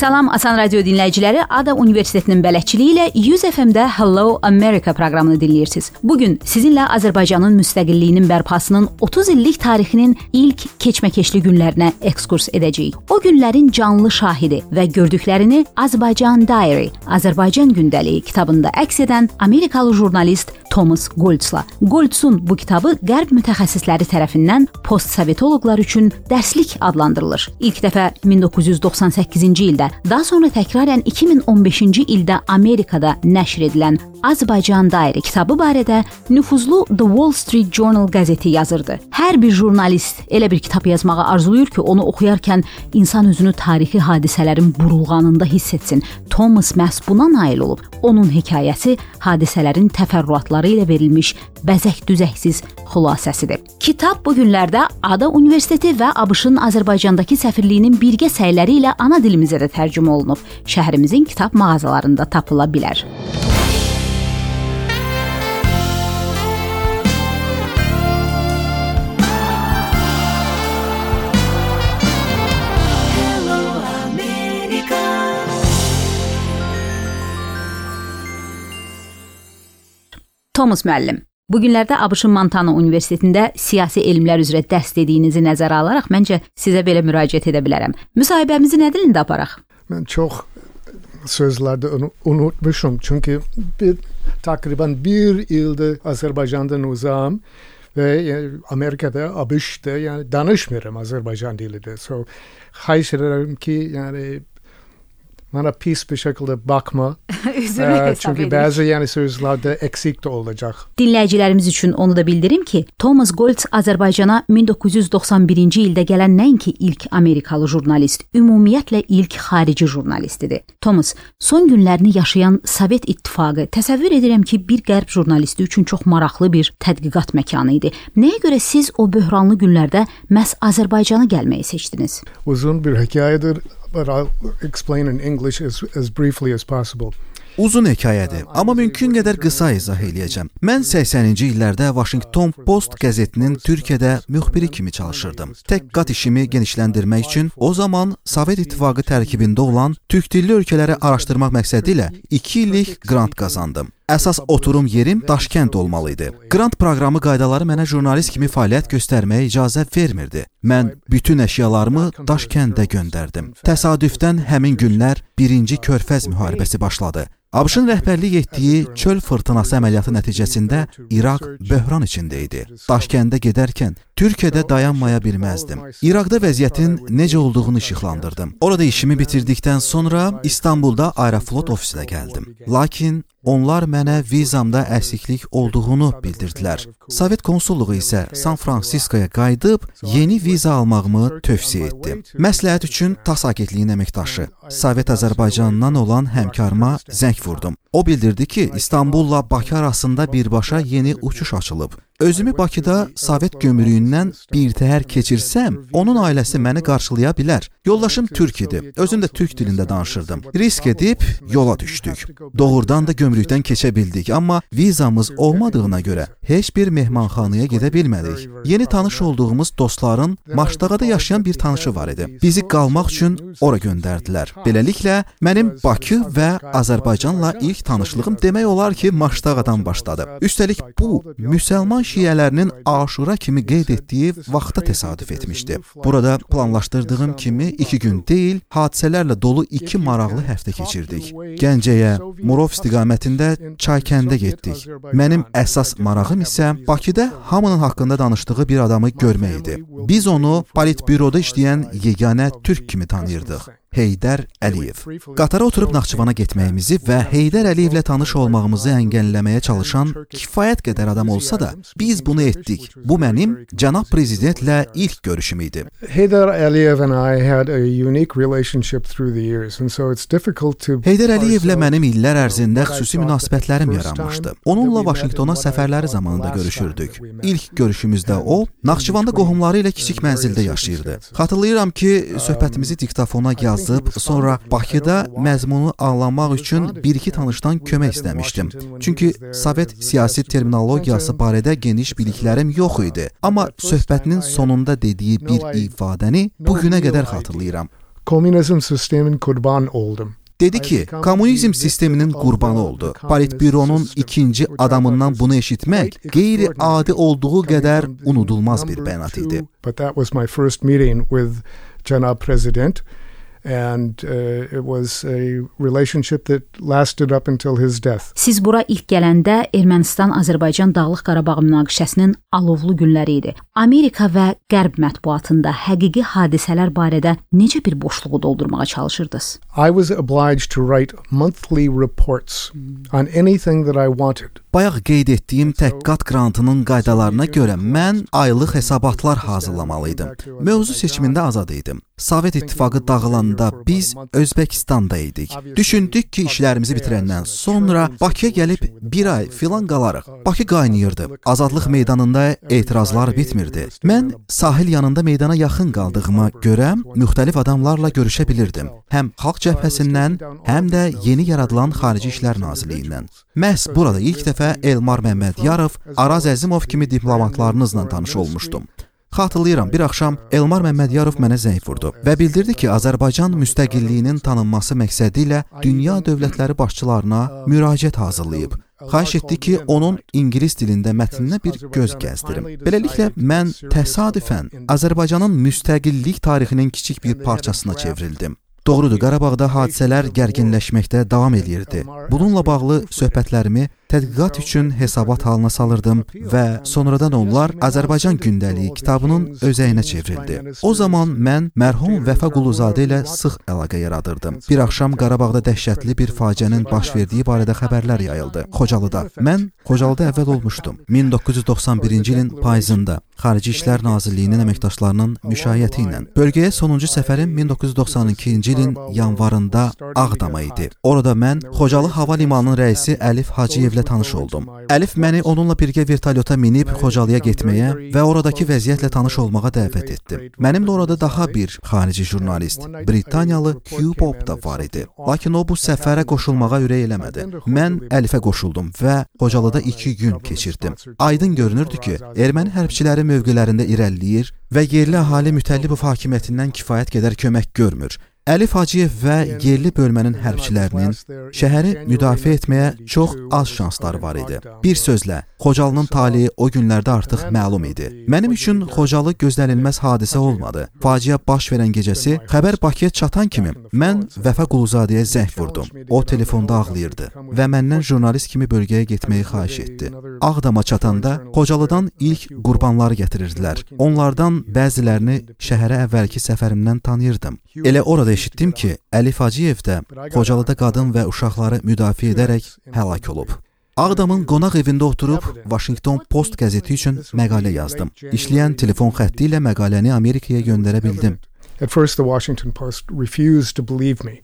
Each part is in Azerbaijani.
Salam Asan Radio dinləyiciləri, Ada Universitetinin bələdçiliyi ilə 100 FM-də Hello America proqramını dinləyirsiniz. Bu gün sizinlə Azərbaycanın müstəqilliyinin bərpasının 30 illik tarixinin ilk keçməkeşli günlərinə ekskurs edəcəyik. O günlərin canlı şahidi və gördüklərini Azərbaycan Diary, Azərbaycan gündəliyi kitabında əks edən Amerikalı jurnalist Thomas Goltzla. Goltzun bu kitabı qərb mütəxəssisləri tərəfindən postsovetoloqlar üçün dərslik adlandırılır. İlk dəfə 1998-ci ildə, daha sonra təkrarən 2015-ci ildə Amerikada nəşr edilən Azərbaycan dairə kitabı barədə nüfuzlu The Wall Street Journal qəzeti yazırdı. Hər bir jurnalist elə bir kitab yazmağı arzulayır ki, onu oxuyarkən insan özünü tarixi hadisələrin burulğanında hiss etsin. Thomas məhz buna nail olub. Onun hekayəsi hadisələrin təfərrüatları ilə verilmiş bəzək-düzəksiz xülasəsidir. Kitab bu günlərdə Ada Universiteti və ABŞ-ın Azərbaycandakı səfirliyinin birgə səyləri ilə ana dilimizə də tərcümə olunub. Şəhərimizin kitab mağazalarında tapıla bilər. Thomas müəllim, bu günlərdə ABŞ-ın Montana Universitetində siyasi elmlər üzrə dərs dediyinizi nəzərə alaraq məncə sizə belə müraciət edə bilərəm. Müsahibəmizi nə dilində aparaq? Mən çox sözlərdə unutmuşum çünki bir takriben bir ildir Azərbaycandan uzağım ve Amerika'da, ABŞ'da yani danışmıyorum Azerbaycan dilidir. So, xahiş ederim ki yani bana pis bir şekilde bakma. Üzürlük hesab Çünki edirik. bəzi yəni sözlərdə eksik də olacaq. Dinləyicilərimiz üçün onu da bildirim ki, Thomas Goltz Azərbaycana 1991-ci ildə gələn nəinki ilk Amerikalı jurnalist, ümumiyyətlə ilk xarici jurnalistidir. Thomas son günlərini yaşayan Sovet İttifaqı təsəvvür edirəm ki, bir qərb jurnalisti üçün çox maraqlı bir tədqiqat məkanı idi. Nəyə görə siz o böhranlı günlərdə məhz Azərbaycana gəlməyi seçdiniz? Uzun bir hekayədir, but I'll explain in English as, as briefly as possible. Uzun hekayədir, amma mümkün qədər qısa izah eləyəcəm. Mən 80-ci illərdə Washington Post qəzetinin Türkiyədə müxbiri kimi çalışırdım. Tədqiqat işimi genişləndirmək üçün o zaman Sovet İttifaqı tərkibində olan türk dilli ölkələri araşdırmaq məqsədi ilə 2 illik qrant qazandım. Əsas oturum yerim Daşkənd olmalı idi. Qrant proqramı qaydaları mənə jurnalist kimi fəaliyyət göstərməyə icazə vermirdi. Mən bütün əşyalarımı Daşkəndə göndərdim. Təsadüfdən həmin günlər 1-ci Körfəz müharibəsi başladı. ABŞ-ın rəhbərlik etdiyi çöl fırtınası əməliyyatı nəticəsində İraq böhran içində idi. Daşkəndə gedərkən Türkiyədə dayanmaya bilməzdim. İraqda vəziyyətin necə olduğunu işıqlandırdım. Orada işimi bitirdikdən sonra İstanbulda Aeroflot ofisinə gəldim. Lakin onlar mənə vizamda əksiklik olduğunu bildirdilər. Sovet konsulluğu isə San Fransiskoya qayıdıb yeni viza almağımı tövsiyə etdi. Məsləhət üçün TASS agentliyinin əməkdaşı Sovet Azərbaycanından olan həmkarıma zəng vurdum. O bildirdi ki, İstanbulla Bakı arasında birbaşa yeni uçuş açılıb. Özümü Bakıda Sovet gömrüyündən bir təhər keçirsəm, onun ailəsi məni qarşılaya bilər. Yoldaşım türk idi. Özüm də türk dilində danışırdım. Risk edib yola düşdük. Doğrudan da gömrükdən keçə bildik, amma vizamız olmadığına görə heç bir mehmanxanaya gedə bilmədik. Yeni tanış olduğumuz dostların Maşdağada yaşayan bir tanışı var idi. Bizi qalmaq üçün ora göndərdilər. Beləliklə mənim Bakı və Azərbaycanla ilk tanışlığım demək olar ki, Maşdağadan başladı. Üstəlik bu müsəlman şiələrinin Aşura kimi qeyd etdiyi vaxta təsadüf etmişdi. Burada planlaşdırdığım kimi 2 gün deyil, hadisələrlə dolu 2 maraqlı həftə keçirdik. Gəncəyə, Murov istiqamətində Çaykəndə getdik. Mənim əsas marağım isə Bakıda hamının haqqında danışdığı bir adamı görmək idi. Biz onu Politbüroda işləyən yeganə türk kimi tanıyırdıq. Heydər Əliyev. Qatara oturub Naxçıvana getməyimizi və Heydər Əliyevlə tanış olmağımızı əngəlləməyə çalışan kifayət qədər adam olsa da, biz bunu etdik. Bu mənim cənab prezidentlə ilk görüşüm idi. Heydar Aliyev and I had a unique relationship through the years, and so it's difficult to. Heydər Əliyevlə mənim illər ərzində xüsusi münasibətlərim yaranmışdı. Onunla Vaşinqtona səfərləri zamanında görüşürdük. İlk görüşümüzdə o, Naxçıvanda qohumları ilə kiçik mənzildə yaşayırdı. Xatırlayıram ki, söhbətimizi diktafona yazıb, sonra Bakıda məzmunu anlamaq üçün bir-iki tanışdan kömək istəmişdim. Çünki Sovet siyasi terminologiyası barədə geniş biliklərim yox idi. Amma söhbətinin sonunda dediyi bir ifadəni bu günə qədər xatırlayıram. komünizm sistemin kurban oldum. Dedi ki, komünizm sisteminin qurbanı oldu. Politbüronun ikinci adamından bunu eşitmək qeyri-adi olduğu qədər unudulmaz bir bəyanat idi. But that was my first meeting with Cənab President and uh, it was a relationship that lasted up until his death. Siz bura ilk gələndə Ermənistan-Azərbaycan Dağlıq Qarabağ münaqişəsinin alovlu günləri idi. Amerika və Qərb mətbuatında həqiqi hadisələr barədə necə bir boşluğu doldurmağa çalışırdınız? I was obliged to write monthly reports on anything that I wanted. Bayaq qeyd etdiyim təhqiqat qrantının qaydalarına görə mən aylıq hesabatlar hazırlamalı idim. Mövzu seçimində azad idim. Sovet İttifaqı dağılanda biz Özbəkistanda idik. Düşündük ki, işlərimizi bitirəndən sonra Bakıya gəlib bir ay filan qalarıq. Bakı qaynayırdı. Azadlıq meydanında etirazlar bitmirdi. Mən sahil yanında meydana yaxın qaldığıma görə müxtəlif adamlarla görüşə bilirdim. Həm xalq cəbhəsindən, həm də yeni yaradılan Xarici İşlər Nazirliyindən. Məhz burada ilk dəfə Elmar Məmmədiyarov, Araz Əzimov kimi diplomatlarınızla tanış olmuşdum. Xatırlayıram, bir axşam Elmar Məmmədiyarov mənə zəng vurdu və bildirdi ki, Azərbaycan müstəqilliyinin tanınması məqsədi ilə dünya dövlətləri başçılarına müraciət hazırlayıb. Xahiş etdi ki, onun ingilis dilində mətninə bir göz gəzdirim. Beləliklə mən təsadüfən Azərbaycanın müstəqillik tarixinin kiçik bir parçasına çevrildim. Doğrudur, Qarabağda hadisələr gərginləşməkdə davam edirdi. Bununla bağlı söhbətlərimi tədqiqat üçün hesabat halına salırdım və sonradan onlar Azərbaycan gündəliyi kitabının özəyinə çevrildi. O zaman mən mərhum Vəfa Quluzadə ilə sıx əlaqə yaradırdım. Bir axşam Qarabağda dəhşətli bir faciənin baş verdiyi barədə xəbərlər yayıldı. Xocalıda. Mən Xocalıda əvvəl olmuşdum. 1991-ci ilin payızında Xarici İşlər Nazirliyinin əməkdaşlarının müşayiəti ilə bölgəyə sonuncu səfərim 1992-ci ilin yanvarında Ağdama idi. Orada mən Xocalı hava limanının rəisi Əlif Hacıyevlə tanış oldum. Əlif məni onunla birgə vertolyota minib Xocalıya getməyə və oradakı vəziyyətlə tanış olmağa dəvət etdi. Mənimlə orada daha bir xarici jurnalist, Britaniyalı Hugh Bob da var idi. Lakin o bu səfərə qoşulmağa ürək eləmədi. Mən Əlifə qoşuldum və Xocalıda 2 gün keçirdim. Aydın görünürdü ki, erməni hərbçiləri mövqelərində irəliləyir və yerli əhali mütəllibov hakimiyyətindən kifayət qədər kömək görmür. Əlif Hacıyev və yerli bölmənin hərbçilərinin şəhəri müdafiə etməyə çox az şansları var idi. Bir sözlə, Xocalının taleyi o günlərdə artıq məlum idi. Mənim üçün Xocalı gözlənilməz hadisə olmadı. Faciə baş verən gecəsi xəbər Bakıya çatan kimi mən Vəfa Quluzadəyə zəng vurdum. O telefonda ağlayırdı və məndən jurnalist kimi bölgəyə getməyi xahiş etdi. Ağdama çatanda Xocalıdan ilk qurbanları gətirirdilər. Onlardan bəzilərini şəhərə əvvəlki səfərimdən tanıyırdım. Elə orada eşitdim ki, Əlif Hacıyev də Xocalıda qadın və uşaqları müdafiə edərək həlak olub. Ağdamın qonaq evində oturub Washington Post qəzeti üçün məqalə yazdım. İşləyən telefon xətti ilə məqaləni Amerikaya göndərə bildim. At first the Washington Post refused to believe me.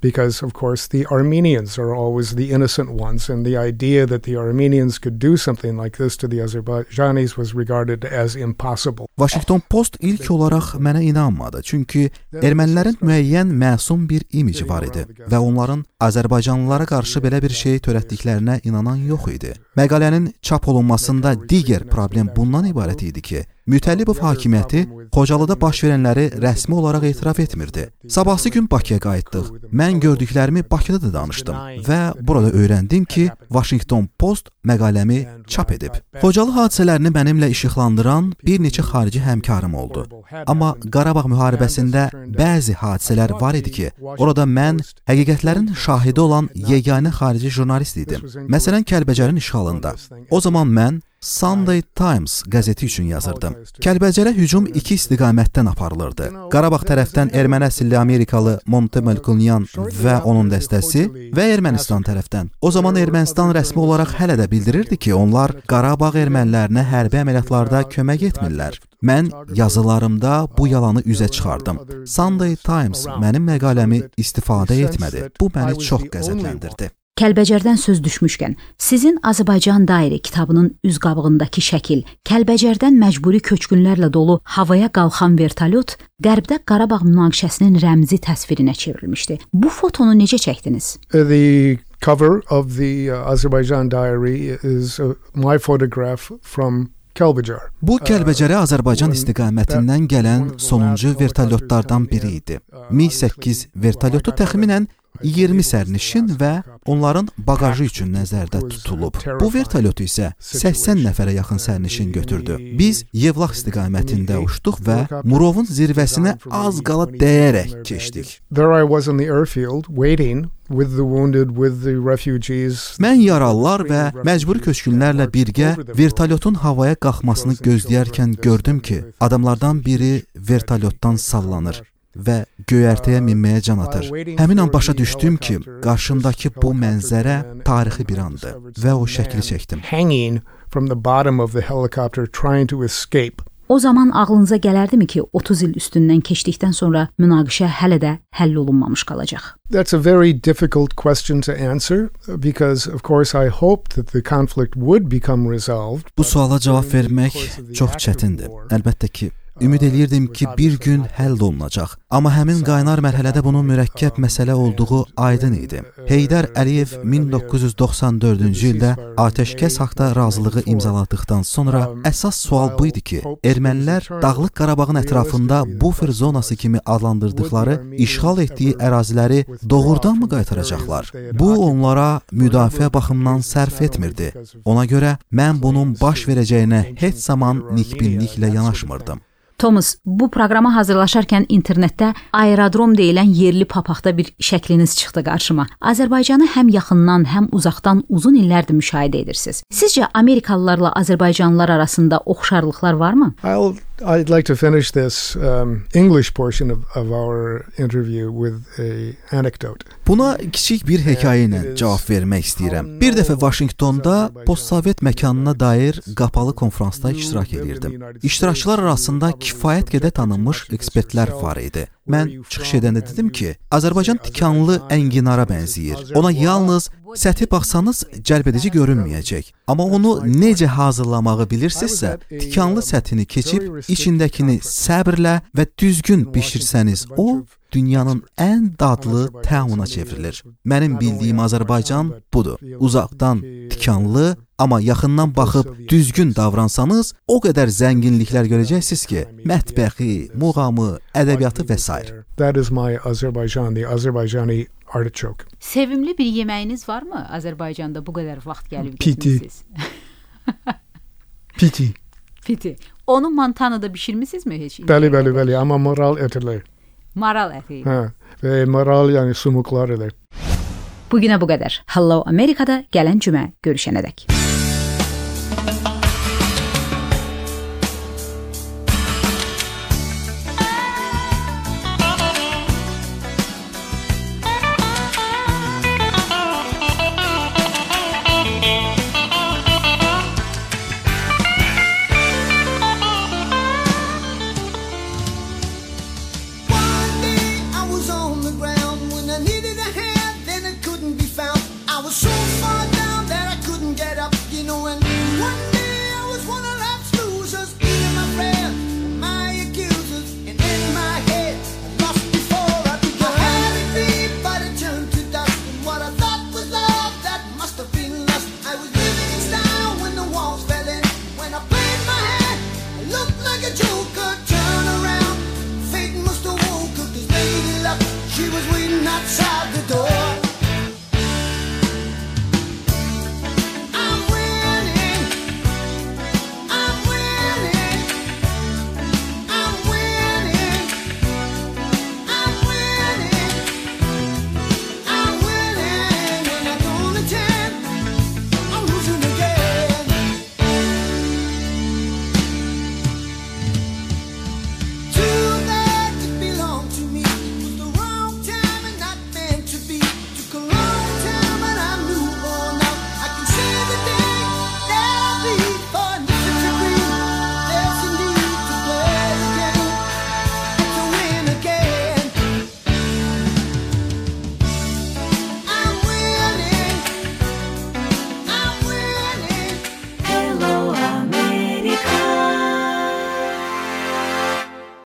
Because, of course, the Armenians are always the innocent ones, and the idea that the Armenians could do something like this to the Azerbaijanis was regarded as impossible. Washington Post ilk olaraq mənə inanmadı, çünki ermənilərin müəyyən məsum bir imici var idi və onların Azərbaycanlılara qarşı belə bir şey törətdiklərinə inanan yox idi. Məqalənin çap olunmasında digər problem bundan ibarət idi ki, Mütəllibov hakimiyyəti Xocalıda baş verənləri rəsmi olaraq etiraf etmirdi. Sabahsı gün Bakıya qayıtdıq. Mən gördüklərimi Bakıda da danışdım və burada öyrəndim ki, Washington Post məqaləmi çap edib. Xocalı hadisələrini mənimlə işıqlandıran bir neçə xarici həmkarım oldu. Amma Qarabağ müharibəsində bəzi hadisələr var idi ki, orada mən həqiqətlərin şahidi olan yeganə xarici jurnalist idim. Məsələn, Kəlbəcərin işğalında. O zaman mən Sunday Times qəzeti üçün yazırdım. Kəlbəcərə hücum iki istiqamətdən aparılırdı. Qarabağ tərəfdən erməni əsilli Amerikalı Monte Melkonyan və onun dəstəsi və Ermənistan tərəfdən. O zaman Ermənistan rəsmi olaraq hələ də bildirirdi ki, onlar Qarabağ ermənilərinə hərbi əməliyyatlarda kömək etmirlər. Mən yazılarımda bu yalanı üzə çıxardım. Sunday Times mənim məqaləmi istifadə etmədi. Bu məni çox qəzəbləndirdi. Kəlbəcərdən söz düşmüşkən, sizin Azərbaycan dairi kitabının üz qabığındakı şəkil Kəlbəcərdən məcburi köçkünlərlə dolu havaya qalxan vertolyot Qərbdə Qarabağ münaqişəsinin rəmzi təsvirinə çevrilmişdi. Bu fotonu necə çəkdiniz? The cover of the uh, Azerbaijan diary is uh, my photograph from Kelbejar. Bu Kəlbəcərə Azərbaycan istiqamətindən gələn sonuncu vertolyotlardan biri idi. Mi-8 vertolyotu təxminən 20 sərnişin və onların baqajı üçün nəzərdə tutulub. Bu vertolyotu isə 80 nəfərə yaxın sərnişin götürdü. Biz Yevlax istiqamətində uçduq və Murovun zirvəsinə az qala dəyərək keçdik. With the wounded, with the refugees. Mən yaralılar və məcburi köçkünlərlə birgə vertolyotun havaya qalxmasını gözləyərkən gördüm ki, adamlardan biri vertolyotdan sallanır və göyərtəyə minməyə can atır. Həmin an başa düşdüm ki, qarşımdakı bu mənzərə tarixi bir andır və o şəkli çəkdim. O zaman ağlınıza gələrdimi ki, 30 il üstündən keçdikdən sonra münaqişə hələ də həll olunmamış qalacaq? That's a very difficult question to answer because of course I hoped that the conflict would become resolved. Bu suala cavab vermək çox çətindir. Əlbəttə ki, Ümid eləyirdim ki, bir gün həll olunacaq. Amma həmin qaynar mərhələdə bunun mürəkkəb məsələ olduğu aydın idi. Heydər Əliyev 1994-cü ildə atəşkəs haqqında razılığı imzaladıkdan sonra əsas sual bu idi ki, ermənilər Dağlıq Qarabağın ətrafında bufer zonası kimi adlandırdıkları işğal etdiyi əraziləri doğrudanmı qaytaracaqlar? Bu onlara müdafiə baxımından sərf etmirdi. Ona görə mən bunun baş verəcəyinə heç zaman nikbinliklə yanaşmırdım. Thomas, bu proqrama hazırlaşarkən internetdə aerodrom deyilən yerli papaqda bir şəkliniz çıxdı qarşıma. Azərbaycanı həm yaxından, həm uzaqdan uzun illərdir müşahidə edirsiniz. Sizcə Amerikalılarla Azərbaycanlılar arasında oxşarlıqlar varmı? I'll I'd like to finish this um, English portion of, of our interview with a anecdote. Buna kiçik bir hekayə ilə cavab vermək istəyirəm. Bir dəfə Vaşinqtonda postsovet məkanına dair qapalı konfransda iştirak edirdim. İştirakçılar arasında kifayət qədər tanınmış ekspertlər var idi. Mən çıxış edəndə dedim ki, Azərbaycan tikanlı ənginara bənzəyir. Ona yalnız səthi baxsanız cəlbedici görünməyəcək. Amma onu necə hazırlamağı bilirsinizsə, tikanlı səthini keçib içindəkini səbrlə və düzgün bişirsəniz, o dünyanın ən dadlı təamına çevrilir. Mənim bildiyim Azərbaycan budur. Uzaqdan tikanlı, amma yaxından baxıb düzgün davransanız, o qədər zənginliklər görəcəksiniz ki, mətbəxi, muğamı, ədəbiyyatı və s. That is my Azerbaijan, the Azerbaijani artichoke. Sevimli bir yeməyiniz varmı Azərbaycanda bu qədər vaxt gəlib Piti. getmisiniz? Piti. Piti. Onu Montana'da bişirmisinizmi heç? Bəli, bəli, bəli, amma moral etilir. Maral əti. Hə. Və moral yəni sumuklar ilə. Bu günə bu qədər. Hello Amerikada gələn cümə görüşənədək.